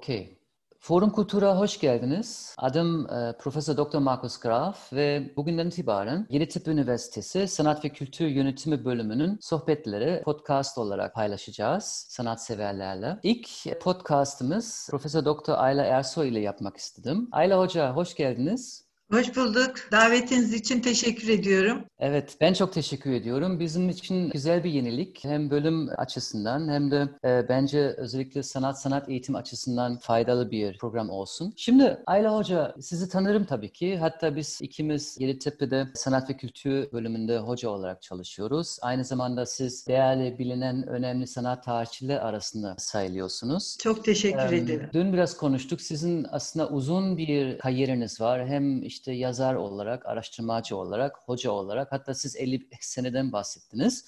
Okey. Forum Kultur'a hoş geldiniz. Adım e, Profesör Dr. Markus Graf ve bugünden itibaren Yeditepe Üniversitesi Sanat ve Kültür Yönetimi bölümünün sohbetleri podcast olarak paylaşacağız sanatseverlerle. İlk podcastımız Profesör Dr. Ayla Ersoy ile yapmak istedim. Ayla Hoca hoş geldiniz. Hoş bulduk. Davetiniz için teşekkür ediyorum. Evet, ben çok teşekkür ediyorum. Bizim için güzel bir yenilik. Hem bölüm açısından hem de e, bence özellikle sanat sanat eğitim açısından faydalı bir program olsun. Şimdi Ayla Hoca, sizi tanırım tabii ki. Hatta biz ikimiz Yeditepe'de sanat ve kültür bölümünde hoca olarak çalışıyoruz. Aynı zamanda siz değerli, bilinen, önemli sanat tarihçileri arasında sayılıyorsunuz. Çok teşekkür ee, ederim. Dün biraz konuştuk. Sizin aslında uzun bir kariyeriniz var. Hem işte işte yazar olarak, araştırmacı olarak, hoca olarak hatta siz 50 seneden bahsettiniz.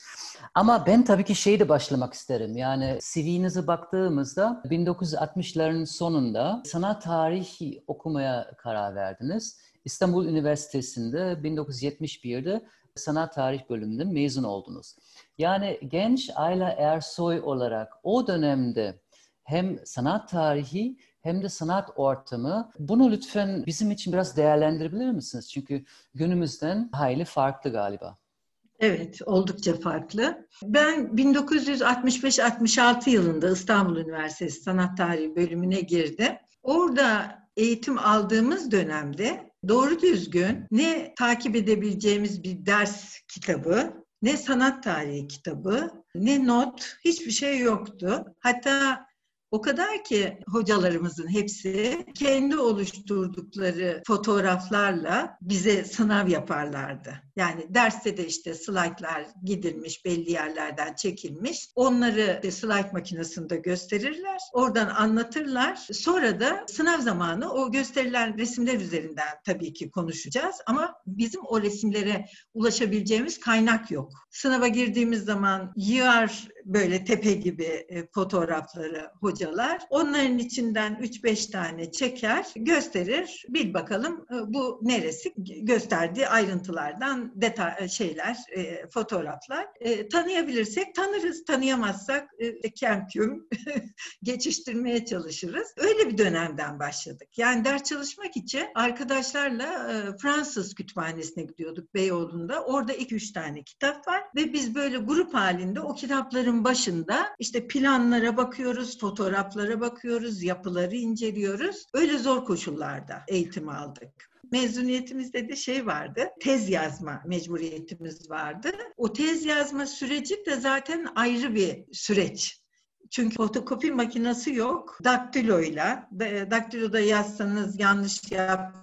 Ama ben tabii ki şeyde başlamak isterim. Yani CV'nize baktığımızda 1960'ların sonunda sanat tarihi okumaya karar verdiniz. İstanbul Üniversitesi'nde 1971'de sanat tarih bölümünden mezun oldunuz. Yani genç Ayla Ersoy olarak o dönemde hem sanat tarihi hem de sanat ortamı. Bunu lütfen bizim için biraz değerlendirebilir misiniz? Çünkü günümüzden hayli farklı galiba. Evet, oldukça farklı. Ben 1965-66 yılında İstanbul Üniversitesi Sanat Tarihi bölümüne girdim. Orada eğitim aldığımız dönemde doğru düzgün ne takip edebileceğimiz bir ders kitabı, ne sanat tarihi kitabı, ne not, hiçbir şey yoktu. Hatta o kadar ki hocalarımızın hepsi kendi oluşturdukları fotoğraflarla bize sınav yaparlardı. Yani derste de işte slaytlar gidilmiş, belli yerlerden çekilmiş. Onları slide makinesinde gösterirler. Oradan anlatırlar. Sonra da sınav zamanı o gösterilen resimler üzerinden tabii ki konuşacağız. Ama bizim o resimlere ulaşabileceğimiz kaynak yok. Sınava girdiğimiz zaman yığar böyle tepe gibi e, fotoğrafları hocalar. Onların içinden 3-5 tane çeker, gösterir. Bil bakalım e, bu neresi gösterdiği ayrıntılardan detay e, şeyler, fotoğraflar. Tanıyabilirsek tanırız, tanıyamazsak kemküm geçiştirmeye çalışırız. Öyle bir dönemden başladık. Yani ders çalışmak için arkadaşlarla Fransız kütüphanesine gidiyorduk Beyoğlu'nda. Orada 2-3 tane kitap var ve biz böyle grup halinde o kitapları Bunların başında işte planlara bakıyoruz, fotoğraflara bakıyoruz, yapıları inceliyoruz. Öyle zor koşullarda eğitim aldık mezuniyetimizde de şey vardı. Tez yazma mecburiyetimiz vardı. O tez yazma süreci de zaten ayrı bir süreç. Çünkü fotokopi makinesi yok. Daktiloyla, daktiloda yazsanız yanlış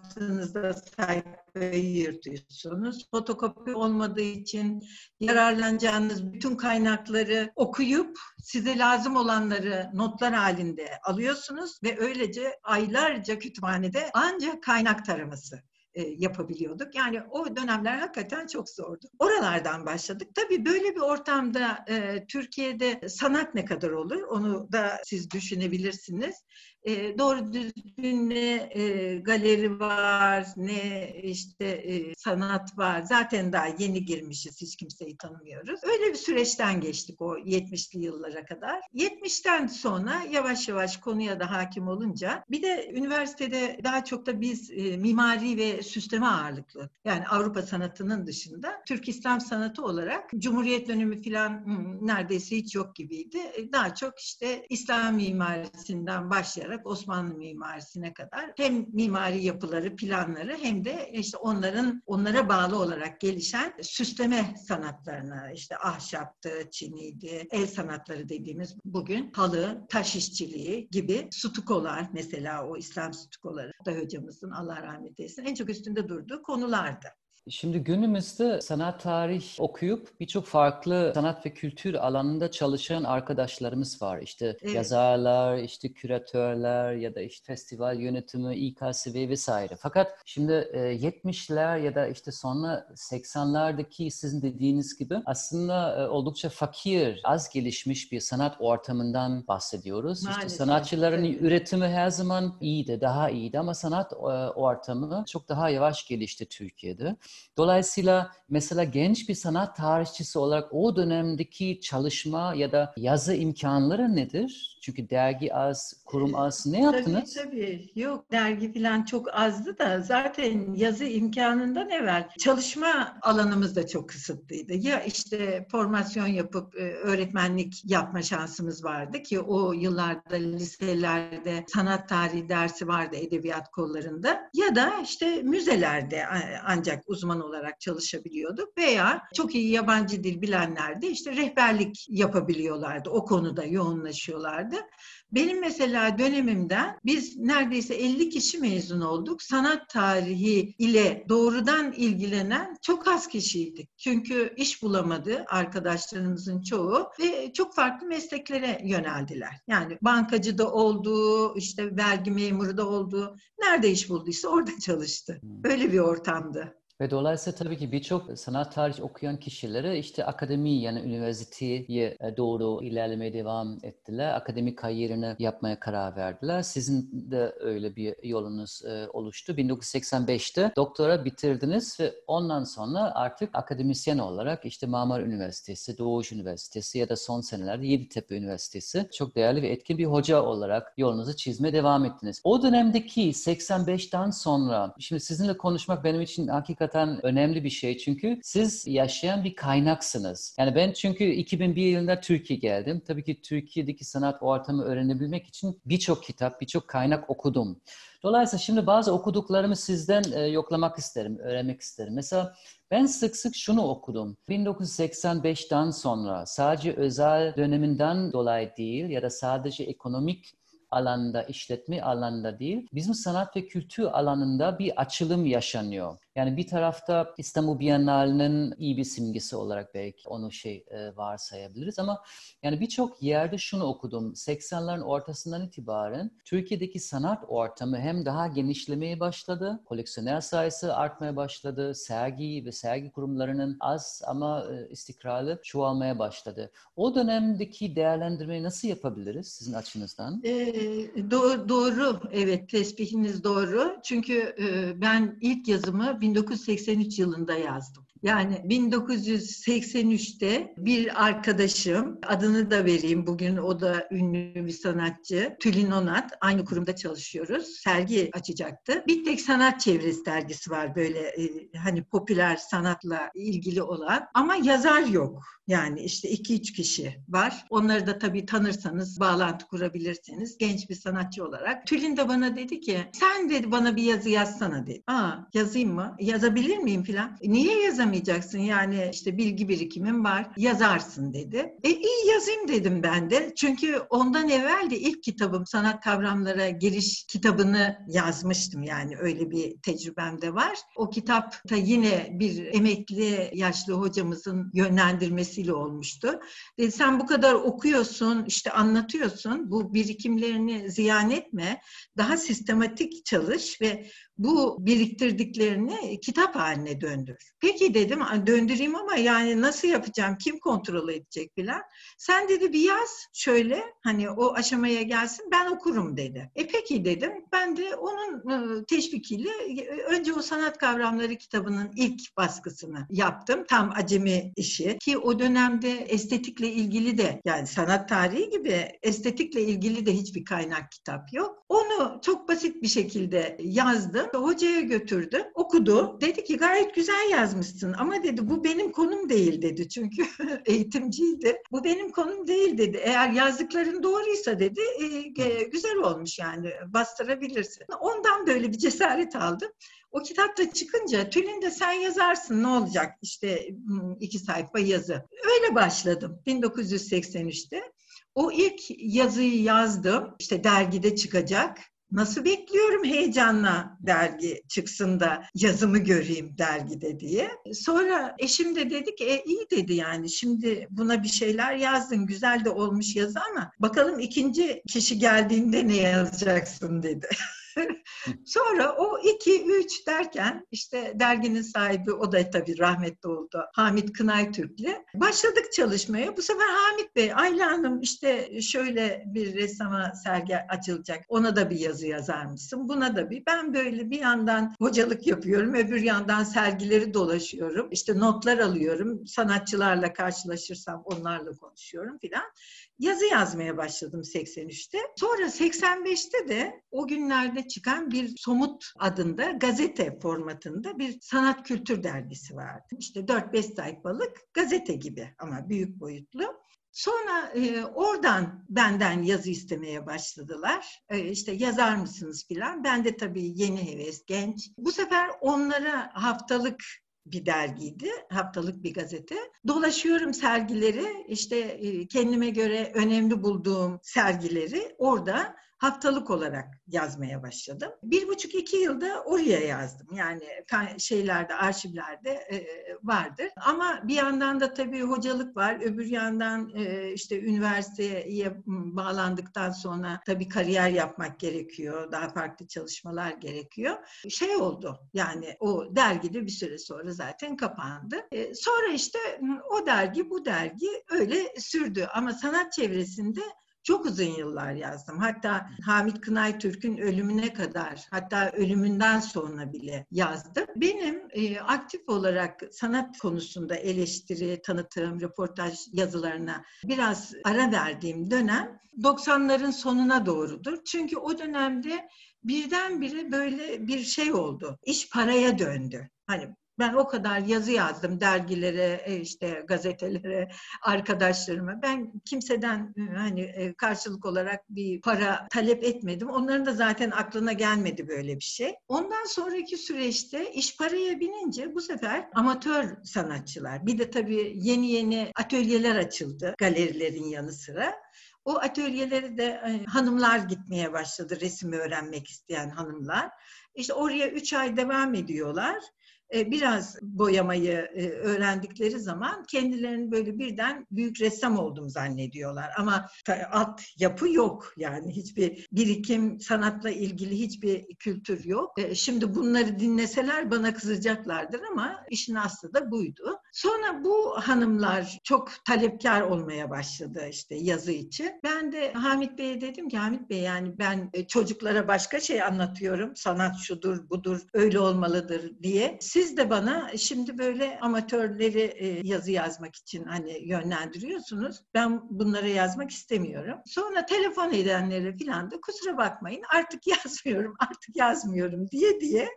yaptığınızda sayfayı yırtıyorsunuz. Fotokopi olmadığı için yararlanacağınız bütün kaynakları okuyup size lazım olanları notlar halinde alıyorsunuz ve öylece aylarca kütüphanede ancak kaynak taraması e, yapabiliyorduk. Yani o dönemler hakikaten çok zordu. Oralardan başladık. Tabii böyle bir ortamda e, Türkiye'de sanat ne kadar olur onu da siz düşünebilirsiniz e, doğru düzgün ne e, galeri var, ne işte e, sanat var. Zaten daha yeni girmişiz, hiç kimseyi tanımıyoruz. Öyle bir süreçten geçtik o 70'li yıllara kadar. 70'ten sonra yavaş yavaş konuya da hakim olunca bir de üniversitede daha çok da biz e, mimari ve süsleme ağırlıklı. Yani Avrupa sanatının dışında Türk İslam sanatı olarak Cumhuriyet dönemi falan neredeyse hiç yok gibiydi. E, daha çok işte İslam mimarisinden başlayarak başlayarak Osmanlı mimarisine kadar hem mimari yapıları, planları hem de işte onların onlara bağlı olarak gelişen süsleme sanatlarına işte ahşaptı, çiniydi, el sanatları dediğimiz bugün halı, taş işçiliği gibi stukolar mesela o İslam stukoları da hocamızın Allah rahmet eylesin en çok üstünde durduğu konulardı. Şimdi günümüzde sanat tarih okuyup birçok farklı sanat ve kültür alanında çalışan arkadaşlarımız var. İşte evet. yazarlar, işte küratörler ya da işte festival yönetimi, İKSV vesaire. Fakat şimdi 70'ler e, ya da işte sonra 80'lerdeki sizin dediğiniz gibi aslında e, oldukça fakir, az gelişmiş bir sanat ortamından bahsediyoruz. Maalesef. İşte sanatçıların evet. üretimi her zaman iyiydi, daha iyiydi ama sanat e, ortamı çok daha yavaş gelişti Türkiye'de. Dolayısıyla mesela genç bir sanat tarihçisi olarak o dönemdeki çalışma ya da yazı imkanları nedir? Çünkü dergi az, kurum az. Ne yaptınız? Tabii tabii. Yok dergi falan çok azdı da zaten yazı imkanından evvel çalışma alanımız da çok kısıtlıydı. Ya işte formasyon yapıp e, öğretmenlik yapma şansımız vardı ki o yıllarda liselerde sanat tarihi dersi vardı edebiyat kollarında ya da işte müzelerde ancak uzman olarak çalışabiliyorduk veya çok iyi yabancı dil bilenler de işte rehberlik yapabiliyorlardı. O konuda yoğunlaşıyorlardı. Benim mesela dönemimden biz neredeyse 50 kişi mezun olduk. Sanat tarihi ile doğrudan ilgilenen çok az kişiydik. Çünkü iş bulamadı arkadaşlarımızın çoğu ve çok farklı mesleklere yöneldiler. Yani bankacı da oldu, işte vergi memuru da oldu. Nerede iş bulduysa orada çalıştı. Hmm. Öyle bir ortamdı. Ve dolayısıyla tabii ki birçok sanat tarihi okuyan kişilere işte akademi yani üniversiteye doğru ilerlemeye devam ettiler. Akademik kariyerini yapmaya karar verdiler. Sizin de öyle bir yolunuz e, oluştu. 1985'te doktora bitirdiniz ve ondan sonra artık akademisyen olarak işte Marmara Üniversitesi, Doğuş Üniversitesi ya da son senelerde Yeditepe Üniversitesi çok değerli ve etkin bir hoca olarak yolunuzu çizmeye devam ettiniz. O dönemdeki 85'ten sonra şimdi sizinle konuşmak benim için hakikaten hakikaten önemli bir şey çünkü siz yaşayan bir kaynaksınız. Yani ben çünkü 2001 yılında Türkiye geldim. Tabii ki Türkiye'deki sanat ortamı öğrenebilmek için birçok kitap, birçok kaynak okudum. Dolayısıyla şimdi bazı okuduklarımı sizden e, yoklamak isterim, öğrenmek isterim. Mesela ben sık sık şunu okudum. 1985'ten sonra sadece özel döneminden dolayı değil ya da sadece ekonomik alanda, işletme alanda değil, bizim sanat ve kültür alanında bir açılım yaşanıyor. Yani bir tarafta İstanbul Bienalinin iyi bir simgesi olarak belki onu şey e, varsayabiliriz ama yani birçok yerde şunu okudum. 80'lerin ortasından itibaren Türkiye'deki sanat ortamı hem daha genişlemeye başladı, koleksiyoner sayısı artmaya başladı, sergi ve sergi kurumlarının az ama e, istikrarlı çoğalmaya başladı. O dönemdeki değerlendirmeyi nasıl yapabiliriz sizin açınızdan? E, do- doğru, evet tespihiniz doğru. Çünkü e, ben ilk yazımı 1983 yılında yazdım. Yani 1983'te bir arkadaşım, adını da vereyim bugün o da ünlü bir sanatçı, Tülin Onat, aynı kurumda çalışıyoruz, sergi açacaktı. Bir tek sanat çevresi dergisi var böyle e, hani popüler sanatla ilgili olan ama yazar yok. Yani işte iki üç kişi var. Onları da tabii tanırsanız, bağlantı kurabilirsiniz. Genç bir sanatçı olarak. Tülin de bana dedi ki, sen dedi bana bir yazı yazsana dedi. Aa yazayım mı? Yazabilir miyim filan? Niye yazamıyorum? Yazamayacaksın yani işte bilgi birikimin var yazarsın dedi. E iyi yazayım dedim ben de. Çünkü ondan evvel de ilk kitabım sanat kavramlara giriş kitabını yazmıştım yani öyle bir tecrübem de var. O kitap da yine bir emekli yaşlı hocamızın yönlendirmesiyle olmuştu. Dedi sen bu kadar okuyorsun işte anlatıyorsun bu birikimlerini ziyan etme daha sistematik çalış ve bu biriktirdiklerini kitap haline döndür. Peki dedim döndüreyim ama yani nasıl yapacağım, kim kontrol edecek filan. Sen dedi bir yaz şöyle hani o aşamaya gelsin ben okurum dedi. E peki dedim ben de onun e, teşvikiyle e, önce o sanat kavramları kitabının ilk baskısını yaptım. Tam acemi işi ki o dönemde estetikle ilgili de yani sanat tarihi gibi estetikle ilgili de hiçbir kaynak kitap yok. Onu çok basit bir şekilde yazdım hocaya götürdü, okudu. Dedi ki gayet güzel yazmışsın ama dedi bu benim konum değil dedi. Çünkü eğitimciydi. Bu benim konum değil dedi. Eğer yazdıkların doğruysa dedi e, güzel olmuş yani bastırabilirsin. Ondan böyle bir cesaret aldım. O kitapta çıkınca Tülin de sen yazarsın ne olacak işte iki sayfa yazı. Öyle başladım 1983'te. O ilk yazıyı yazdım. İşte dergide çıkacak. Nasıl bekliyorum heyecanla dergi çıksın da yazımı göreyim dergide diye. Sonra eşim de dedi ki e, iyi dedi yani şimdi buna bir şeyler yazdın güzel de olmuş yazı ama bakalım ikinci kişi geldiğinde ne yazacaksın dedi. Sonra o iki, üç derken işte derginin sahibi o da tabii rahmetli oldu. Hamit Kınay Türk'le. Başladık çalışmaya. Bu sefer Hamit Bey, Ayla Hanım işte şöyle bir ressama sergi açılacak. Ona da bir yazı yazar mısın? Buna da bir. Ben böyle bir yandan hocalık yapıyorum. Öbür yandan sergileri dolaşıyorum. İşte notlar alıyorum. Sanatçılarla karşılaşırsam onlarla konuşuyorum filan. Yazı yazmaya başladım 83'te. Sonra 85'te de o günlerde çıkan bir Somut adında gazete formatında bir sanat kültür dergisi vardı. İşte 4-5 sayfalık gazete gibi ama büyük boyutlu. Sonra e, oradan benden yazı istemeye başladılar. E, işte yazar mısınız filan. Ben de tabii yeni heves, genç. Bu sefer onlara haftalık bir dergiydi, haftalık bir gazete. Dolaşıyorum sergileri, işte kendime göre önemli bulduğum sergileri orada haftalık olarak yazmaya başladım. Bir buçuk iki yılda oraya yazdım. Yani şeylerde, arşivlerde e, vardır. Ama bir yandan da tabii hocalık var. Öbür yandan e, işte üniversiteye bağlandıktan sonra tabii kariyer yapmak gerekiyor. Daha farklı çalışmalar gerekiyor. Şey oldu yani o dergide bir süre sonra zaten kapandı. E, sonra işte o dergi bu dergi öyle sürdü. Ama sanat çevresinde çok uzun yıllar yazdım. Hatta Hamit Kınay Türk'ün ölümüne kadar, hatta ölümünden sonra bile yazdım. Benim e, aktif olarak sanat konusunda eleştiri, tanıtım, röportaj yazılarına biraz ara verdiğim dönem 90'ların sonuna doğrudur. Çünkü o dönemde birdenbire böyle bir şey oldu. İş paraya döndü. Hani ben o kadar yazı yazdım dergilere, e, işte gazetelere, arkadaşlarıma. Ben kimseden e, hani e, karşılık olarak bir para talep etmedim. Onların da zaten aklına gelmedi böyle bir şey. Ondan sonraki süreçte iş paraya binince bu sefer amatör sanatçılar, bir de tabii yeni yeni atölyeler açıldı galerilerin yanı sıra. O atölyelere de hanımlar gitmeye başladı, resim öğrenmek isteyen hanımlar. İşte oraya üç ay devam ediyorlar. E, biraz boyamayı e, öğrendikleri zaman kendilerini böyle birden büyük ressam oldum zannediyorlar. Ama alt yapı yok yani hiçbir birikim, sanatla ilgili hiçbir kültür yok. E, şimdi bunları dinleseler bana kızacaklardır ama işin aslı da buydu. Sonra bu hanımlar çok talepkar olmaya başladı işte yazı için. Ben de Hamit Bey'e dedim ki Hamit Bey yani ben çocuklara başka şey anlatıyorum. Sanat şudur, budur, öyle olmalıdır diye. Siz siz de bana şimdi böyle amatörleri e, yazı yazmak için hani yönlendiriyorsunuz. Ben bunlara yazmak istemiyorum. Sonra telefon edenlere filan da kusura bakmayın artık yazmıyorum, artık yazmıyorum diye diye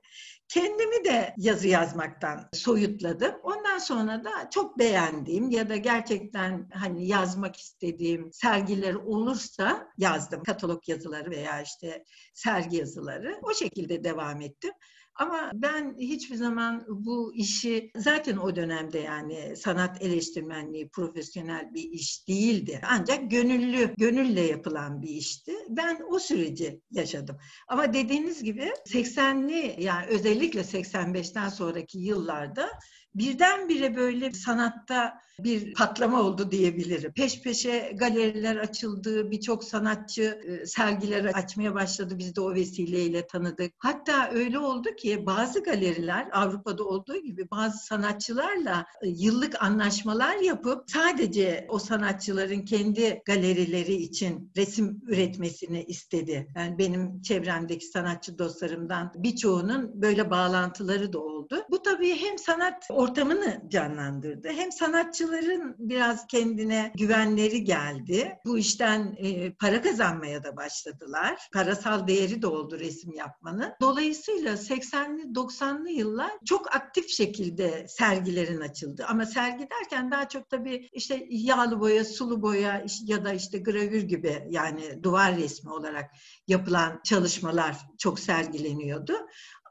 kendimi de yazı yazmaktan soyutladım. Ondan sonra da çok beğendiğim ya da gerçekten hani yazmak istediğim sergiler olursa yazdım. Katalog yazıları veya işte sergi yazıları. O şekilde devam ettim. Ama ben hiçbir zaman bu işi zaten o dönemde yani sanat eleştirmenliği profesyonel bir iş değildi. Ancak gönüllü, gönülle yapılan bir işti. Ben o süreci yaşadım. Ama dediğiniz gibi 80'li yani özellikle 85'ten sonraki yıllarda birdenbire böyle sanatta bir patlama oldu diyebilirim. Peş peşe galeriler açıldı, birçok sanatçı e, sergiler açmaya başladı. Biz de o vesileyle tanıdık. Hatta öyle oldu ki bazı galeriler Avrupa'da olduğu gibi bazı sanatçılarla e, yıllık anlaşmalar yapıp sadece o sanatçıların kendi galerileri için resim üretmesini istedi. Yani benim çevremdeki sanatçı dostlarımdan birçoğunun böyle bağlantıları da oldu. Bu tabii hem sanat ortamını canlandırdı hem sanatçılar sanatçıların biraz kendine güvenleri geldi. Bu işten e, para kazanmaya da başladılar. Parasal değeri de oldu resim yapmanın. Dolayısıyla 80'li 90'lı yıllar çok aktif şekilde sergilerin açıldı. Ama sergi derken daha çok tabii işte yağlı boya, sulu boya ya da işte gravür gibi yani duvar resmi olarak yapılan çalışmalar çok sergileniyordu.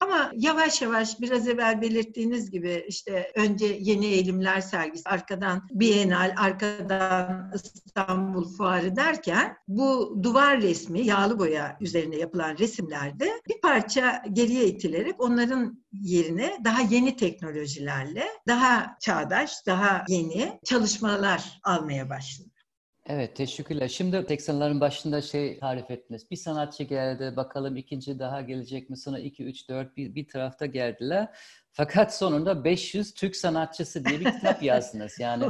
Ama yavaş yavaş biraz evvel belirttiğiniz gibi işte önce yeni eğilimler sergisi, arkadan Bienal, arkadan İstanbul Fuarı derken bu duvar resmi, yağlı boya üzerine yapılan resimlerde bir parça geriye itilerek onların yerine daha yeni teknolojilerle, daha çağdaş, daha yeni çalışmalar almaya başladı. Evet, teşekkürler. Şimdi 80'lerin başında şey tarif ettiniz. Bir sanatçı geldi, bakalım ikinci daha gelecek mi? Sonra 2, 3, 4 bir, bir tarafta geldiler. Fakat sonunda 500 Türk sanatçısı diye bir kitap yazdınız. Yani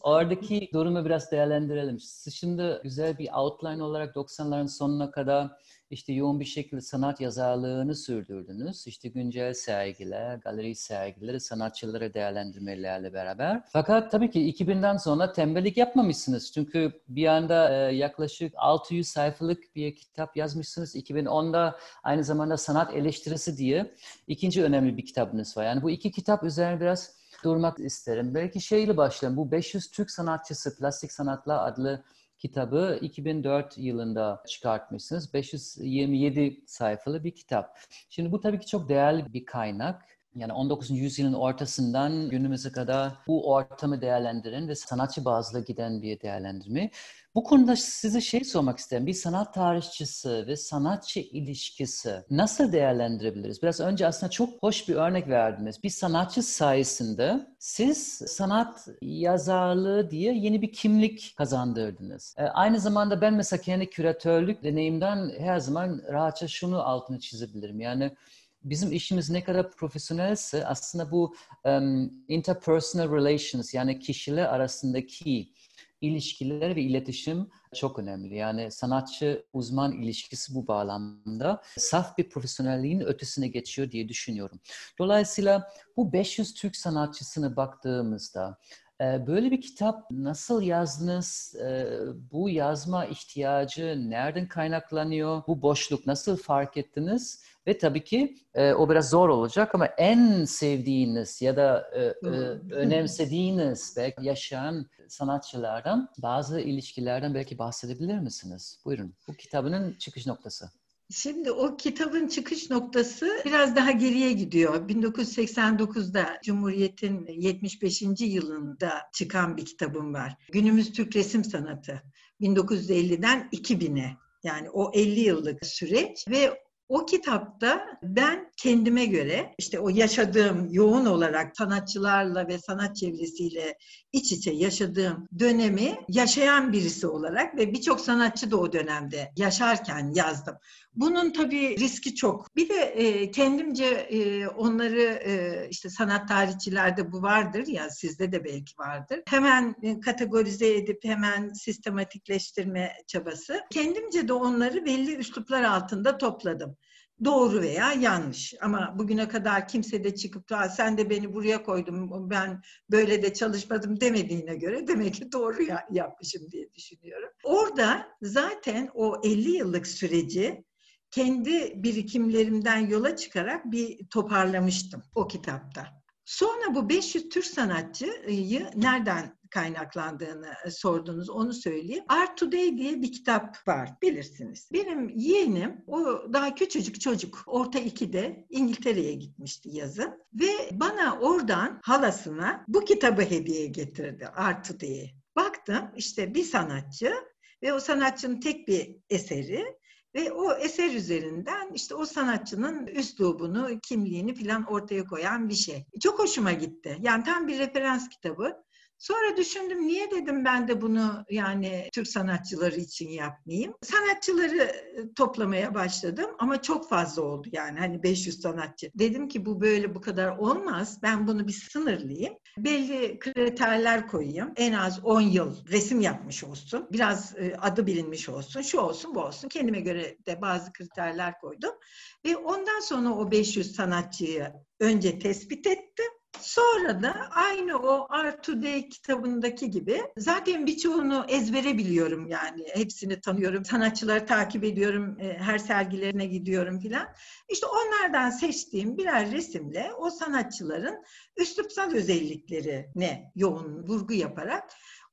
oradaki durumu biraz değerlendirelim. Şimdi güzel bir outline olarak 90'ların sonuna kadar işte yoğun bir şekilde sanat yazarlığını sürdürdünüz. İşte güncel sergiler, galeri sergileri, sanatçıları değerlendirmelerle beraber. Fakat tabii ki 2000'den sonra tembellik yapmamışsınız. Çünkü bir anda e, yaklaşık 600 sayfalık bir kitap yazmışsınız. 2010'da aynı zamanda sanat eleştirisi diye ikinci önemli bir kitabınız var. Yani bu iki kitap üzerine biraz durmak isterim. Belki şeyle başlayalım. Bu 500 Türk sanatçısı Plastik Sanatlar adlı kitabı 2004 yılında çıkartmışsınız. 527 sayfalı bir kitap. Şimdi bu tabii ki çok değerli bir kaynak. Yani 19. yüzyılın ortasından günümüze kadar bu ortamı değerlendiren ve sanatçı bazlı giden bir değerlendirme. Bu konuda size şey sormak isterim. Bir sanat tarihçisi ve sanatçı ilişkisi nasıl değerlendirebiliriz? Biraz önce aslında çok hoş bir örnek verdiniz. Bir sanatçı sayesinde siz sanat yazarlığı diye yeni bir kimlik kazandırdınız. E, aynı zamanda ben mesela kendi küratörlük deneyimden her zaman rahatça şunu altını çizebilirim. Yani bizim işimiz ne kadar profesyonelse aslında bu um, interpersonal relations yani kişiler arasındaki ilişkiler ve iletişim çok önemli. Yani sanatçı uzman ilişkisi bu bağlamda saf bir profesyonelliğin ötesine geçiyor diye düşünüyorum. Dolayısıyla bu 500 Türk sanatçısına baktığımızda e, Böyle bir kitap nasıl yazdınız? E, bu yazma ihtiyacı nereden kaynaklanıyor? Bu boşluk nasıl fark ettiniz? Ve tabii ki e, o biraz zor olacak ama en sevdiğiniz ya da e, e, önemsediğiniz belki yaşayan sanatçılardan bazı ilişkilerden belki bahsedebilir misiniz? Buyurun. Bu kitabının çıkış noktası. Şimdi o kitabın çıkış noktası biraz daha geriye gidiyor. 1989'da Cumhuriyet'in 75. yılında çıkan bir kitabım var. Günümüz Türk Resim Sanatı. 1950'den 2000'e yani o 50 yıllık süreç ve o kitapta ben kendime göre işte o yaşadığım yoğun olarak sanatçılarla ve sanat çevresiyle iç içe yaşadığım dönemi yaşayan birisi olarak ve birçok sanatçı da o dönemde yaşarken yazdım. Bunun tabii riski çok. Bir de e, kendimce e, onları e, işte sanat tarihçilerde bu vardır ya sizde de belki vardır. Hemen kategorize edip hemen sistematikleştirme çabası. Kendimce de onları belli üsluplar altında topladım doğru veya yanlış. Ama bugüne kadar kimse de çıkıp da sen de beni buraya koydun, ben böyle de çalışmadım demediğine göre demek ki doğru yapmışım diye düşünüyorum. Orada zaten o 50 yıllık süreci kendi birikimlerimden yola çıkarak bir toparlamıştım o kitapta. Sonra bu 500 Türk sanatçıyı nereden kaynaklandığını e, sordunuz onu söyleyeyim. Art Today diye bir kitap var bilirsiniz. Benim yeğenim o daha küçücük çocuk orta 2'de İngiltere'ye gitmişti yazın ve bana oradan halasına bu kitabı hediye getirdi Art Today'i. Baktım işte bir sanatçı ve o sanatçının tek bir eseri ve o eser üzerinden işte o sanatçının üslubunu, kimliğini falan ortaya koyan bir şey. Çok hoşuma gitti. Yani tam bir referans kitabı. Sonra düşündüm niye dedim ben de bunu yani Türk sanatçıları için yapmayayım. Sanatçıları e, toplamaya başladım ama çok fazla oldu yani hani 500 sanatçı. Dedim ki bu böyle bu kadar olmaz. Ben bunu bir sınırlayayım. Belli kriterler koyayım. En az 10 yıl resim yapmış olsun. Biraz e, adı bilinmiş olsun. Şu olsun bu olsun. Kendime göre de bazı kriterler koydum. Ve ondan sonra o 500 sanatçıyı önce tespit ettim. Sonra da aynı o Art Today kitabındaki gibi zaten birçoğunu ezbere biliyorum yani. Hepsini tanıyorum. Sanatçıları takip ediyorum. E, her sergilerine gidiyorum filan. İşte onlardan seçtiğim birer resimle o sanatçıların üslupsal özelliklerine yoğun vurgu yaparak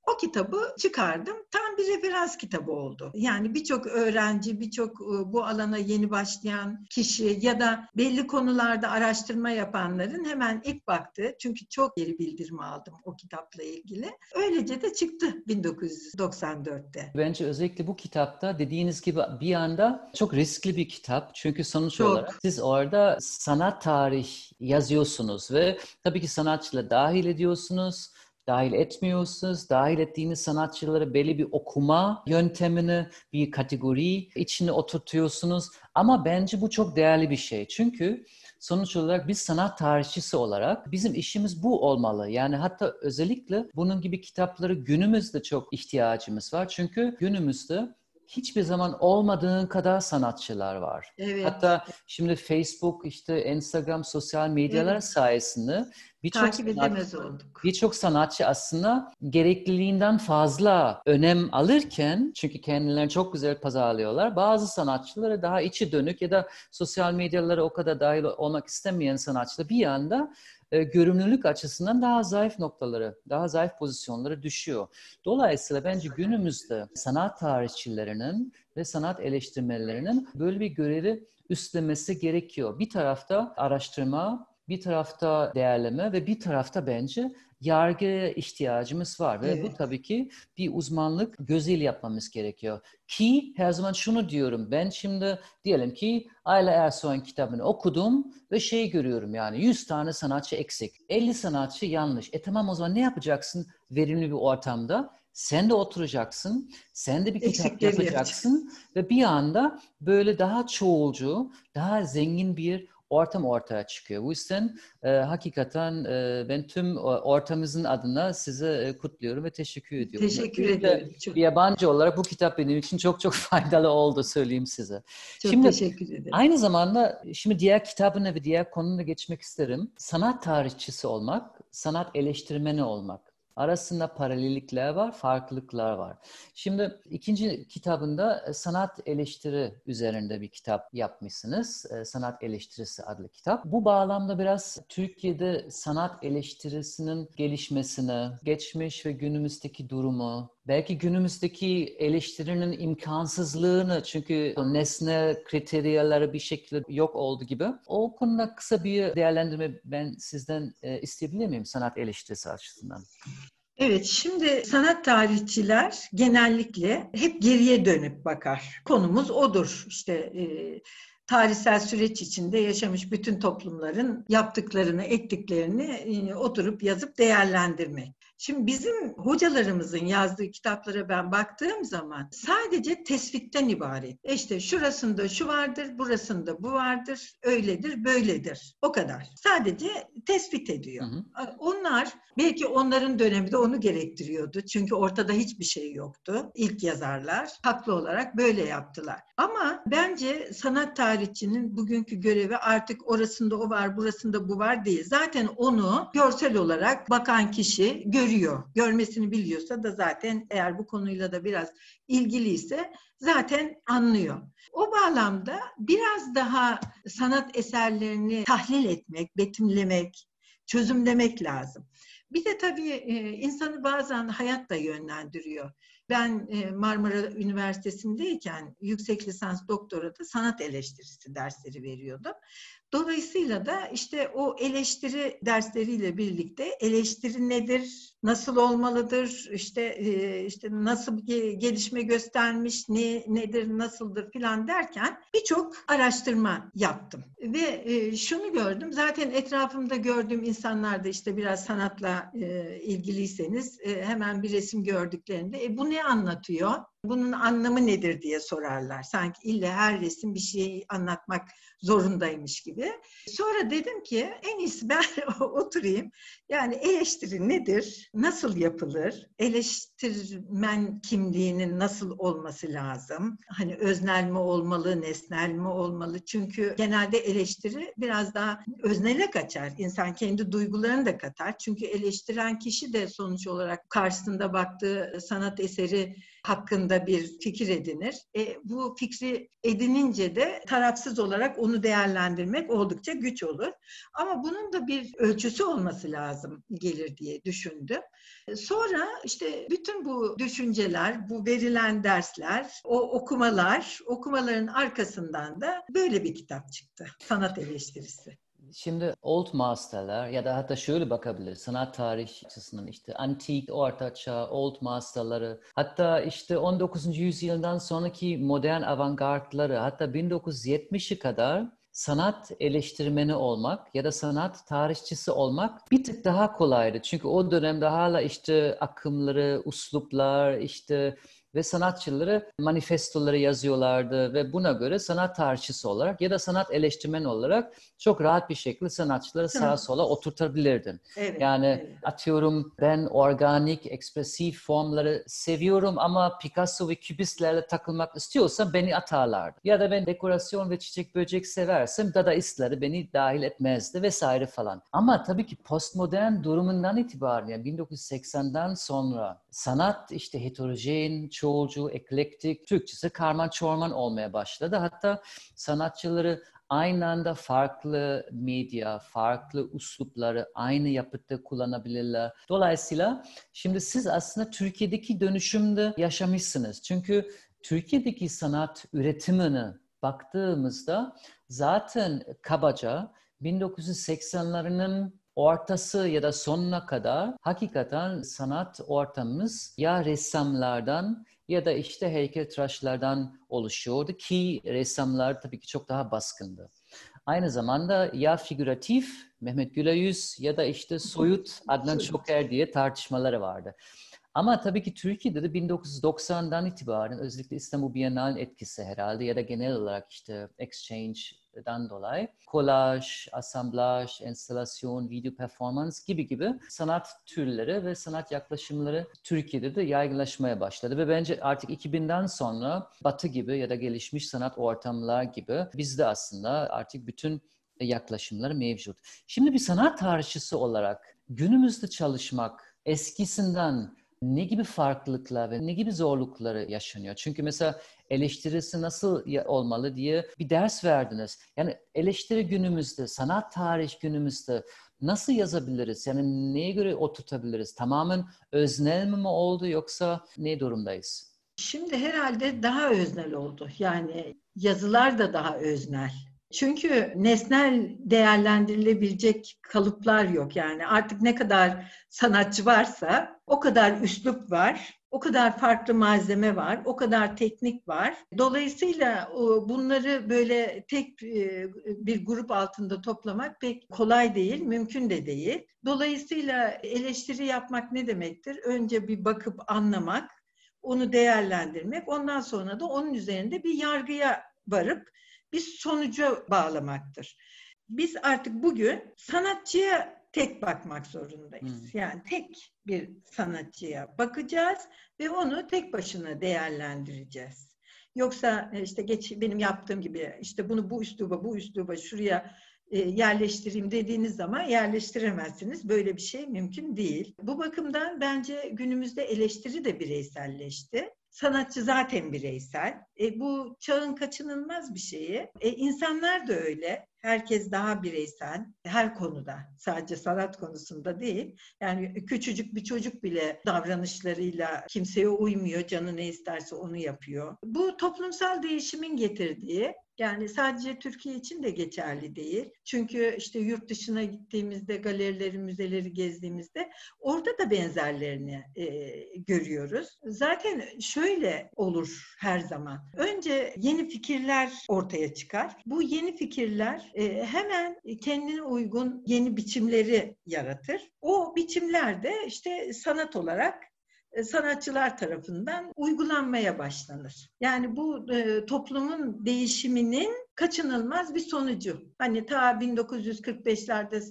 o kitabı çıkardım. Tam bir referans kitabı oldu. Yani birçok öğrenci, birçok ıı, bu alana yeni başlayan kişi ya da belli konularda araştırma yapanların hemen ilk baktı. Çünkü çok geri bildirim aldım o kitapla ilgili. Öylece de çıktı 1994'te. Bence özellikle bu kitapta dediğiniz gibi bir anda çok riskli bir kitap. Çünkü sonuç çok. olarak siz orada sanat tarih yazıyorsunuz ve tabii ki sanatçıla dahil ediyorsunuz dahil etmiyorsunuz. Dahil ettiğiniz sanatçıları belli bir okuma yöntemini, bir kategori içine oturtuyorsunuz. Ama bence bu çok değerli bir şey. Çünkü sonuç olarak biz sanat tarihçisi olarak bizim işimiz bu olmalı. Yani hatta özellikle bunun gibi kitapları günümüzde çok ihtiyacımız var. Çünkü günümüzde hiçbir zaman olmadığın kadar sanatçılar var. Evet. Hatta şimdi Facebook, işte Instagram, sosyal medyalar evet. sayesinde birçok sanatçı. Birçok sanatçı aslında gerekliliğinden fazla önem alırken çünkü kendilerini çok güzel pazarlıyorlar. Bazı sanatçıları daha içi dönük ya da sosyal medyalara o kadar dahil olmak istemeyen sanatçılar bir anda e, görünürlük açısından daha zayıf noktaları, daha zayıf pozisyonları düşüyor. Dolayısıyla bence günümüzde sanat tarihçilerinin ve sanat eleştirmenlerinin böyle bir görevi üstlemesi gerekiyor. Bir tarafta araştırma, bir tarafta değerleme ve bir tarafta bence yargıya ihtiyacımız var. Ve evet. bu tabii ki bir uzmanlık gözüyle yapmamız gerekiyor. Ki her zaman şunu diyorum. Ben şimdi diyelim ki Ayla Ersoy'un kitabını okudum ve şey görüyorum yani 100 tane sanatçı eksik. 50 sanatçı yanlış. E tamam o zaman ne yapacaksın verimli bir ortamda? Sen de oturacaksın, sen de bir kitap Eksikleri yapacaksın yapacak. ve bir anda böyle daha çoğulcu, daha zengin bir ortam ortaya çıkıyor. Bu yüzden e, hakikaten e, ben tüm ortamımızın adına size e, kutluyorum ve teşekkür ediyorum. Teşekkür ederim. Çok... Bir yabancı olarak bu kitap benim için çok çok faydalı oldu söyleyeyim size. Çok şimdi, teşekkür ederim. Aynı zamanda şimdi diğer kitabına ve diğer konuna geçmek isterim. Sanat tarihçisi olmak, sanat eleştirmeni olmak arasında paralellikler var, farklılıklar var. Şimdi ikinci kitabında e, sanat eleştiri üzerinde bir kitap yapmışsınız. E, sanat Eleştirisi adlı kitap. Bu bağlamda biraz Türkiye'de sanat eleştirisinin gelişmesini, geçmiş ve günümüzdeki durumu, belki günümüzdeki eleştirinin imkansızlığını çünkü nesne kriteryaları bir şekilde yok oldu gibi. O konuda kısa bir değerlendirme ben sizden e, isteyebilir miyim sanat eleştirisi açısından? Evet, şimdi sanat tarihçiler genellikle hep geriye dönüp bakar. Konumuz odur. İşte e, tarihsel süreç içinde yaşamış bütün toplumların yaptıklarını, ettiklerini e, oturup yazıp değerlendirmek. Şimdi bizim hocalarımızın yazdığı kitaplara ben baktığım zaman sadece tespitten ibaret. E işte şurasında şu vardır, burasında bu vardır, öyledir, böyledir. O kadar. Sadece tespit ediyor. Hı hı. Onlar belki onların dönemi de onu gerektiriyordu. Çünkü ortada hiçbir şey yoktu. İlk yazarlar haklı olarak böyle yaptılar. Ama bence sanat tarihçinin bugünkü görevi artık orasında o var, burasında bu var değil. Zaten onu görsel olarak bakan kişi görüyor görüyor. Görmesini biliyorsa da zaten eğer bu konuyla da biraz ilgiliyse zaten anlıyor. O bağlamda biraz daha sanat eserlerini tahlil etmek, betimlemek, çözümlemek lazım. Bir de tabii e, insanı bazen hayat da yönlendiriyor. Ben e, Marmara Üniversitesi'ndeyken yüksek lisans doktorada sanat eleştirisi dersleri veriyordum. Dolayısıyla da işte o eleştiri dersleriyle birlikte eleştiri nedir, nasıl olmalıdır, işte e, işte nasıl gelişme göstermiş, ne nedir, nasıldır filan derken birçok araştırma yaptım ve e, şunu gördüm. Zaten etrafımda gördüğüm insanlar da işte biraz sanatla ilgiliyseniz hemen bir resim gördüklerinde e, bu ne anlatıyor? Bunun anlamı nedir diye sorarlar. Sanki illa her resim bir şeyi anlatmak zorundaymış gibi. Sonra dedim ki en iyisi ben oturayım. Yani eleştiri nedir? Nasıl yapılır? Eleştirmen kimliğinin nasıl olması lazım? Hani öznel mi olmalı, nesnel mi olmalı? Çünkü genelde eleştiri biraz daha öznele kaçar. İnsan kendi duygularını da katar. Çünkü eleştiren kişi de sonuç olarak karşısında baktığı sanat eseri hakkında bir fikir edinir. E, bu fikri edinince de tarafsız olarak onu değerlendirmek oldukça güç olur. Ama bunun da bir ölçüsü olması lazım gelir diye düşündüm. E, sonra işte bütün bu düşünceler, bu verilen dersler, o okumalar, okumaların arkasından da böyle bir kitap çıktı. Sanat eleştirisi. Şimdi Old Master'lar ya da hatta şöyle bakabilir sanat tarih açısından işte antik, orta çağ, Old Master'ları hatta işte 19. yüzyıldan sonraki modern avantgardları hatta 1970'i kadar sanat eleştirmeni olmak ya da sanat tarihçisi olmak bir tık daha kolaydı. Çünkü o dönemde hala işte akımları, usluplar, işte ve sanatçıları manifestoları yazıyorlardı ve buna göre sanat tarihçisi olarak ya da sanat eleştirmeni olarak çok rahat bir şekilde sanatçıları sağa sola oturtabilirdin. Evet, yani evet. atıyorum ben organik, ekspresif formları seviyorum ama Picasso ve kübistlerle takılmak istiyorsam beni atarlardı. Ya da ben dekorasyon ve çiçek böcek seversem dadaistleri beni dahil etmezdi vesaire falan. Ama tabii ki postmodern durumundan itibaren yani 1980'den sonra sanat işte heterojen, çoğulcu, eklektik, Türkçesi karman çorman olmaya başladı. Hatta sanatçıları aynı anda farklı medya, farklı uslupları aynı yapıtta kullanabilirler. Dolayısıyla şimdi siz aslında Türkiye'deki dönüşümde yaşamışsınız. Çünkü Türkiye'deki sanat üretimini baktığımızda zaten kabaca 1980'lerinin ortası ya da sonuna kadar hakikaten sanat ortamımız ya ressamlardan ya da işte heykeltıraşlardan oluşuyordu ki ressamlar tabii ki çok daha baskındı. Aynı zamanda ya figüratif Mehmet Gülayüz ya da işte soyut Adnan Çoker diye tartışmaları vardı. Ama tabii ki Türkiye'de de 1990'dan itibaren özellikle İstanbul Bienal etkisi herhalde ya da genel olarak işte exchange dan dolayı kolaj, asamblaj, enstalasyon, video performans gibi gibi sanat türleri ve sanat yaklaşımları Türkiye'de de yaygınlaşmaya başladı ve bence artık 2000'den sonra Batı gibi ya da gelişmiş sanat ortamlar gibi bizde aslında artık bütün yaklaşımlar mevcut. Şimdi bir sanat tarihçisi olarak günümüzde çalışmak eskisinden ne gibi farklılıklar ve ne gibi zorlukları yaşanıyor? Çünkü mesela eleştirisi nasıl olmalı diye bir ders verdiniz. Yani eleştiri günümüzde, sanat tarih günümüzde nasıl yazabiliriz? Yani neye göre oturtabiliriz? Tamamen öznel mi oldu yoksa ne durumdayız? Şimdi herhalde daha öznel oldu. Yani yazılar da daha öznel. Çünkü nesnel değerlendirilebilecek kalıplar yok yani. Artık ne kadar sanatçı varsa o kadar üslup var, o kadar farklı malzeme var, o kadar teknik var. Dolayısıyla bunları böyle tek e, bir grup altında toplamak pek kolay değil, mümkün de değil. Dolayısıyla eleştiri yapmak ne demektir? Önce bir bakıp anlamak, onu değerlendirmek, ondan sonra da onun üzerinde bir yargıya varıp bir sonuca bağlamaktır. Biz artık bugün sanatçıya tek bakmak zorundayız. Hmm. Yani tek bir sanatçıya bakacağız ve onu tek başına değerlendireceğiz. Yoksa e, işte geç benim yaptığım gibi işte bunu bu üsluba bu üsluba şuraya e, yerleştireyim dediğiniz zaman yerleştiremezsiniz. Böyle bir şey mümkün değil. Bu bakımdan bence günümüzde eleştiri de bireyselleşti. Sanatçı zaten bireysel. E, bu çağın kaçınılmaz bir şeyi. E, insanlar da öyle. Herkes daha bireysel her konuda. Sadece sanat konusunda değil. Yani küçücük bir çocuk bile davranışlarıyla kimseye uymuyor. Canı ne isterse onu yapıyor. Bu toplumsal değişimin getirdiği yani sadece Türkiye için de geçerli değil. Çünkü işte yurt dışına gittiğimizde, galerileri, müzeleri gezdiğimizde orada da benzerlerini e, görüyoruz. Zaten şöyle olur her zaman. Önce yeni fikirler ortaya çıkar. Bu yeni fikirler e, hemen kendine uygun yeni biçimleri yaratır. O biçimler de işte sanat olarak e, sanatçılar tarafından uygulanmaya başlanır. Yani bu e, toplumun değişiminin kaçınılmaz bir sonucu. Hani ta 1945'lerde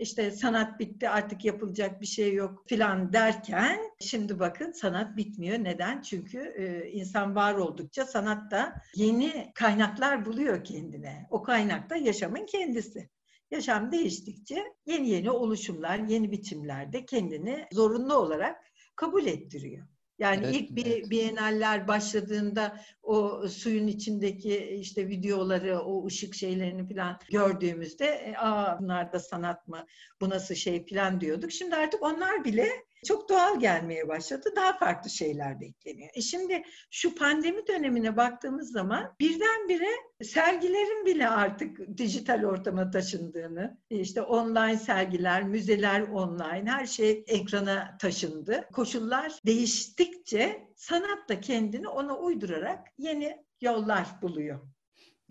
işte sanat bitti artık yapılacak bir şey yok filan derken şimdi bakın sanat bitmiyor. Neden? Çünkü e, insan var oldukça sanat da yeni kaynaklar buluyor kendine. O kaynak da yaşamın kendisi. Yaşam değiştikçe yeni yeni oluşumlar, yeni biçimlerde kendini zorunlu olarak kabul ettiriyor. Yani evet, ilk bir evet. bienaller başladığında o suyun içindeki işte videoları, o ışık şeylerini falan gördüğümüzde e, aa bunlar da sanat mı, bu nasıl şey falan diyorduk. Şimdi artık onlar bile çok doğal gelmeye başladı. Daha farklı şeyler bekleniyor. E şimdi şu pandemi dönemine baktığımız zaman birdenbire sergilerin bile artık dijital ortama taşındığını, işte online sergiler, müzeler online, her şey ekrana taşındı. Koşullar değiştikçe sanat da kendini ona uydurarak yeni yollar buluyor.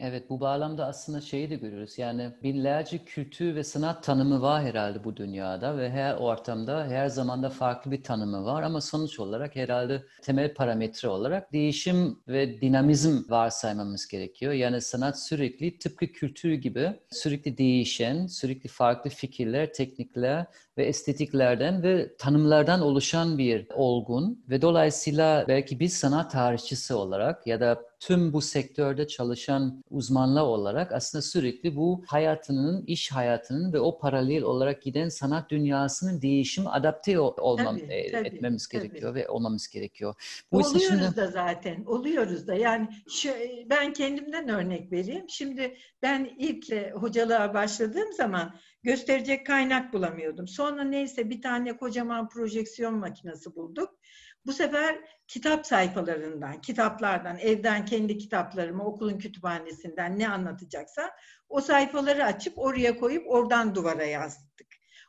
Evet bu bağlamda aslında şeyi de görüyoruz. Yani binlerce kültür ve sanat tanımı var herhalde bu dünyada ve her ortamda her zamanda farklı bir tanımı var ama sonuç olarak herhalde temel parametre olarak değişim ve dinamizm varsaymamız gerekiyor. Yani sanat sürekli tıpkı kültür gibi sürekli değişen, sürekli farklı fikirler, teknikler ve estetiklerden ve tanımlardan oluşan bir olgun ve dolayısıyla belki biz sanat tarihçisi olarak ya da tüm bu sektörde çalışan uzmanlar olarak aslında sürekli bu hayatının, iş hayatının ve o paralel olarak giden sanat dünyasının değişim adapte olmam, tabii, e, tabii, etmemiz tabii. gerekiyor ve olmamız gerekiyor. Bu oluyoruz şimdi... da zaten, oluyoruz da. Yani şu, ben kendimden örnek vereyim. Şimdi ben ilk hocalığa başladığım zaman gösterecek kaynak bulamıyordum. Sonra neyse bir tane kocaman projeksiyon makinesi bulduk. Bu sefer kitap sayfalarından, kitaplardan, evden kendi kitaplarımı, okulun kütüphanesinden ne anlatacaksa o sayfaları açıp oraya koyup oradan duvara yazdık.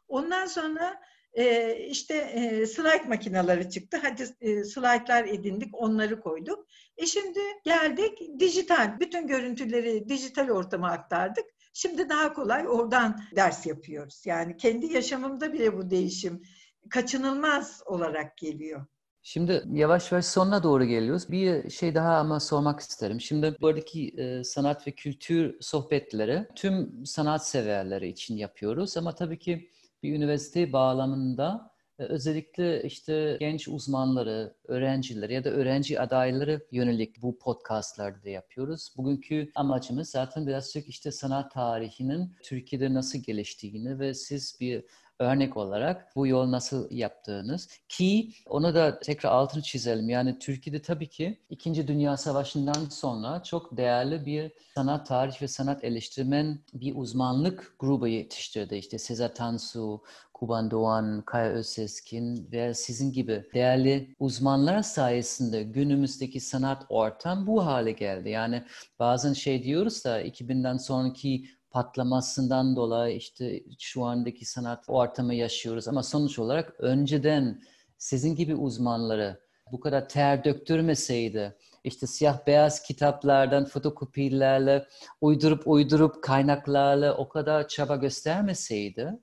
Ondan sonra e, işte e, slide makineleri çıktı. Hadi e, slaytlar edindik, onları koyduk. E şimdi geldik dijital, bütün görüntüleri dijital ortama aktardık. Şimdi daha kolay oradan ders yapıyoruz. Yani kendi yaşamımda bile bu değişim kaçınılmaz olarak geliyor. Şimdi yavaş yavaş sonuna doğru geliyoruz. Bir şey daha ama sormak isterim. Şimdi buradaki e, sanat ve kültür sohbetleri tüm sanat severleri için yapıyoruz ama tabii ki bir üniversite bağlamında özellikle işte genç uzmanları, öğrencileri ya da öğrenci adayları yönelik bu podcastlarda da yapıyoruz. Bugünkü amacımız zaten birazcık işte sanat tarihinin Türkiye'de nasıl geliştiğini ve siz bir örnek olarak bu yol nasıl yaptığınız ki onu da tekrar altını çizelim. Yani Türkiye'de tabii ki İkinci Dünya Savaşı'ndan sonra çok değerli bir sanat tarih ve sanat eleştirmen bir uzmanlık grubu yetiştirdi. İşte Sezer Tansu, Kuban Doğan, Kaya Özseskin ve sizin gibi değerli uzmanlar sayesinde günümüzdeki sanat ortam bu hale geldi. Yani bazen şey diyoruz da 2000'den sonraki patlamasından dolayı işte şu andaki sanat ortamı yaşıyoruz. Ama sonuç olarak önceden sizin gibi uzmanları bu kadar ter döktürmeseydi, işte siyah beyaz kitaplardan fotokopilerle uydurup uydurup kaynaklarla o kadar çaba göstermeseydi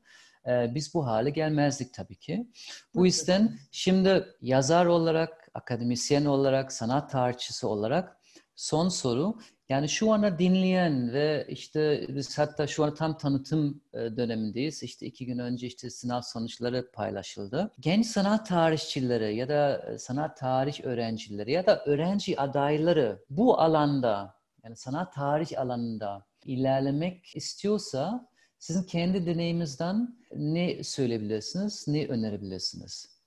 e, biz bu hale gelmezdik tabii ki. Bu yüzden şimdi yazar olarak, akademisyen olarak, sanat tarihçisi olarak son soru yani şu anda dinleyen ve işte biz hatta şu an tam tanıtım e, dönemindeyiz. İşte iki gün önce işte sınav sonuçları paylaşıldı. Genç sanat tarihçileri ya da e, sanat tarih öğrencileri ya da öğrenci adayları bu alanda yani sanat tarih alanında ilerlemek istiyorsa sizin kendi deneyiminizden ne söyleyebilirsiniz, ne önerebilirsiniz?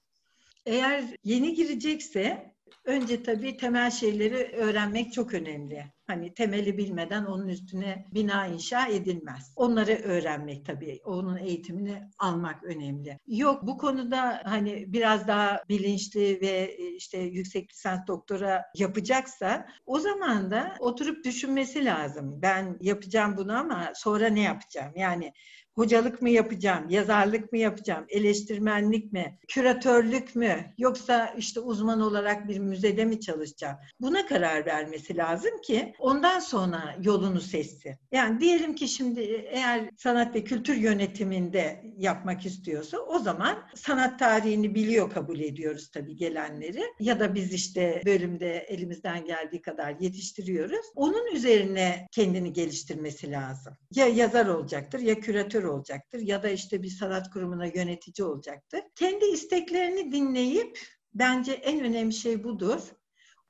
Eğer yeni girecekse önce tabii temel şeyleri öğrenmek çok önemli. Hani temeli bilmeden onun üstüne bina inşa edilmez. Onları öğrenmek tabii, onun eğitimini almak önemli. Yok bu konuda hani biraz daha bilinçli ve işte yüksek lisans doktora yapacaksa o zaman da oturup düşünmesi lazım. Ben yapacağım bunu ama sonra ne yapacağım? Yani hocalık mı yapacağım, yazarlık mı yapacağım, eleştirmenlik mi, küratörlük mü yoksa işte uzman olarak bir müzede mi çalışacağım? Buna karar vermesi lazım ki ondan sonra yolunu seçsin. Yani diyelim ki şimdi eğer sanat ve kültür yönetiminde yapmak istiyorsa o zaman sanat tarihini biliyor kabul ediyoruz tabii gelenleri ya da biz işte bölümde elimizden geldiği kadar yetiştiriyoruz. Onun üzerine kendini geliştirmesi lazım. Ya yazar olacaktır ya küratör olacaktır ya da işte bir sanat kurumuna yönetici olacaktır. Kendi isteklerini dinleyip bence en önemli şey budur.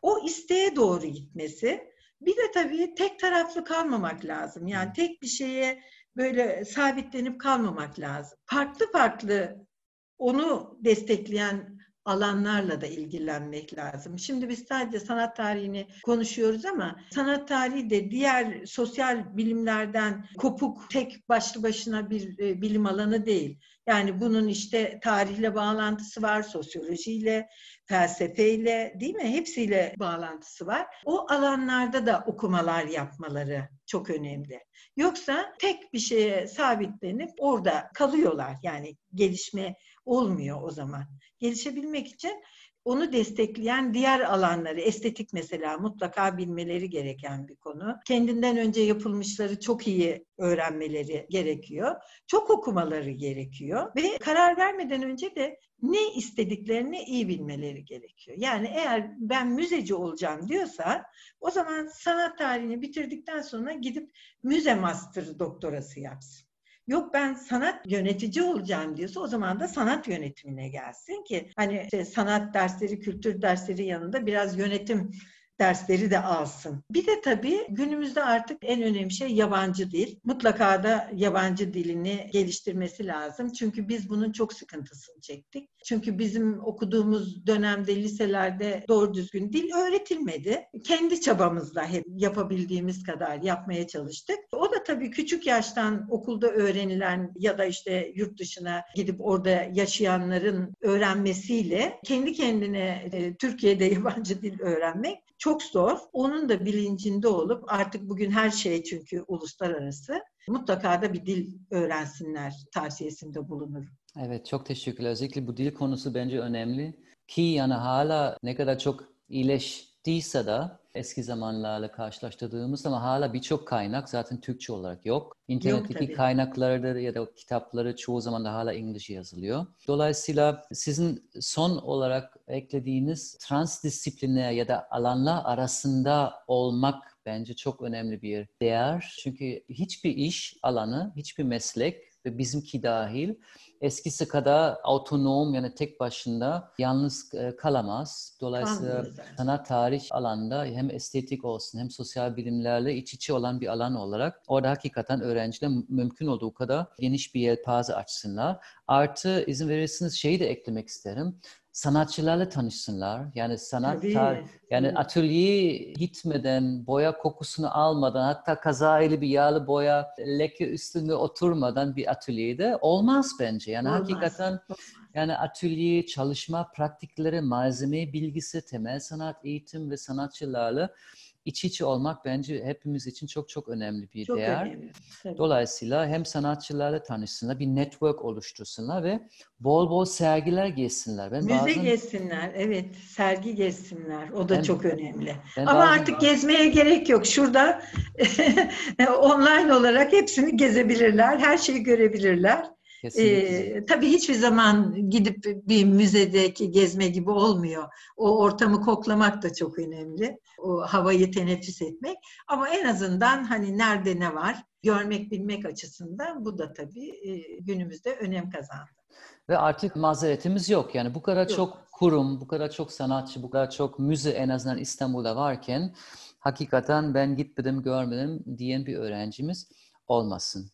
O isteğe doğru gitmesi. Bir de tabii tek taraflı kalmamak lazım. Yani tek bir şeye böyle sabitlenip kalmamak lazım. Farklı farklı onu destekleyen alanlarla da ilgilenmek lazım. Şimdi biz sadece sanat tarihini konuşuyoruz ama sanat tarihi de diğer sosyal bilimlerden kopuk tek başlı başına bir e, bilim alanı değil. Yani bunun işte tarihle bağlantısı var, sosyolojiyle, felsefeyle değil mi? Hepsiyle bağlantısı var. O alanlarda da okumalar yapmaları çok önemli. Yoksa tek bir şeye sabitlenip orada kalıyorlar. Yani gelişme olmuyor o zaman. Gelişebilmek için onu destekleyen diğer alanları, estetik mesela mutlaka bilmeleri gereken bir konu. Kendinden önce yapılmışları çok iyi öğrenmeleri gerekiyor. Çok okumaları gerekiyor ve karar vermeden önce de ne istediklerini iyi bilmeleri gerekiyor. Yani eğer ben müzeci olacağım diyorsa o zaman sanat tarihini bitirdikten sonra gidip müze master doktorası yapsın. Yok ben sanat yönetici olacağım diyorsa o zaman da sanat yönetimine gelsin ki hani işte sanat dersleri, kültür dersleri yanında biraz yönetim dersleri de alsın. Bir de tabii günümüzde artık en önemli şey yabancı dil. Mutlaka da yabancı dilini geliştirmesi lazım. Çünkü biz bunun çok sıkıntısını çektik. Çünkü bizim okuduğumuz dönemde liselerde doğru düzgün dil öğretilmedi. Kendi çabamızla hep yapabildiğimiz kadar yapmaya çalıştık. O da tabii küçük yaştan okulda öğrenilen ya da işte yurt dışına gidip orada yaşayanların öğrenmesiyle kendi kendine e, Türkiye'de yabancı dil öğrenmek çok zor. Onun da bilincinde olup artık bugün her şey çünkü uluslararası mutlaka da bir dil öğrensinler tavsiyesinde bulunurum. Evet çok teşekkürler. Özellikle bu dil konusu bence önemli. Ki yani hala ne kadar çok iyileştiyse de eski zamanlarla karşılaştırdığımız ama hala birçok kaynak zaten Türkçe olarak yok. İnternetteki yok, kaynakları ya da kitapları çoğu zaman da hala İngilizce yazılıyor. Dolayısıyla sizin son olarak eklediğiniz transdisipliner ya da alanlar arasında olmak bence çok önemli bir değer. Çünkü hiçbir iş alanı, hiçbir meslek ve bizimki dahil eskisi kadar otonom yani tek başına yalnız e, kalamaz. Dolayısıyla Anladım. sanat tarih alanda hem estetik olsun hem sosyal bilimlerle iç içe olan bir alan olarak orada hakikaten öğrenciler mümkün olduğu kadar geniş bir yelpaze açsınlar. Artı izin verirseniz şeyi de eklemek isterim sanatçılarla tanışsınlar. Yani sanat tar- yani atölyeye gitmeden, boya kokusunu almadan, hatta kazayeli bir yağlı boya leke üstünde oturmadan bir atölyede olmaz bence. Yani olmaz. hakikaten yani atölye, çalışma pratikleri, malzeme bilgisi, temel sanat eğitim ve sanatçılarla iç içe olmak bence hepimiz için çok çok önemli bir çok değer. Önemli. Dolayısıyla hem sanatçılarla tanışsınlar, bir network oluştursunlar ve bol bol sergiler gezsinler. Ben Müze bazen... gezsinler, evet. Sergi gezsinler. O da ben, çok önemli. Ama bazen... artık gezmeye gerek yok. Şurada online olarak hepsini gezebilirler, her şeyi görebilirler. Ee, tabii hiçbir zaman gidip bir müzedeki gezme gibi olmuyor. O ortamı koklamak da çok önemli. O havayı teneffüs etmek. Ama en azından hani nerede ne var görmek bilmek açısından bu da tabii e, günümüzde önem kazandı. Ve artık mazeretimiz yok. Yani bu kadar yok. çok kurum, bu kadar çok sanatçı, bu kadar çok müze en azından İstanbul'da varken hakikaten ben gitmedim, görmedim diyen bir öğrencimiz olmasın.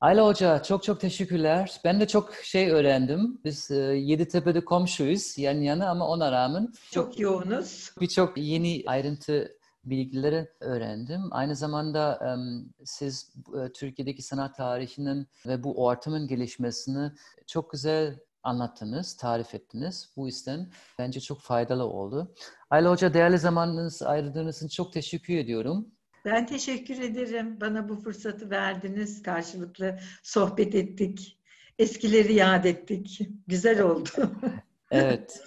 Ayla Hoca çok çok teşekkürler. Ben de çok şey öğrendim. Biz e, Yeditepe'de komşuyuz yan yana ama ona rağmen çok, çok yoğunuz. Birçok yeni ayrıntı bilgileri öğrendim. Aynı zamanda um, siz uh, Türkiye'deki sanat tarihinin ve bu ortamın gelişmesini çok güzel anlattınız, tarif ettiniz. Bu yüzden bence çok faydalı oldu. Ayla Hoca değerli zamanınız ayırdığınız için çok teşekkür ediyorum. Ben teşekkür ederim. Bana bu fırsatı verdiniz. Karşılıklı sohbet ettik. Eskileri yad ettik. Güzel oldu. evet.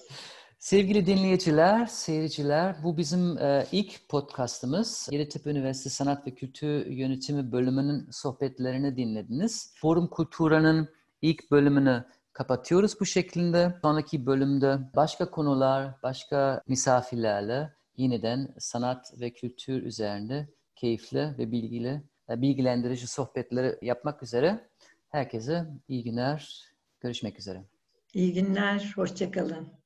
Sevgili dinleyiciler, seyirciler, bu bizim e, ilk podcastımız. Yeditepe Üniversitesi Sanat ve Kültür Yönetimi bölümünün sohbetlerini dinlediniz. Forum Kultura'nın ilk bölümünü kapatıyoruz bu şekilde. Sonraki bölümde başka konular, başka misafirlerle yeniden sanat ve kültür üzerinde keyifli ve bilgili, e, bilgilendirici sohbetleri yapmak üzere herkese iyi günler, görüşmek üzere. İyi günler, hoşçakalın.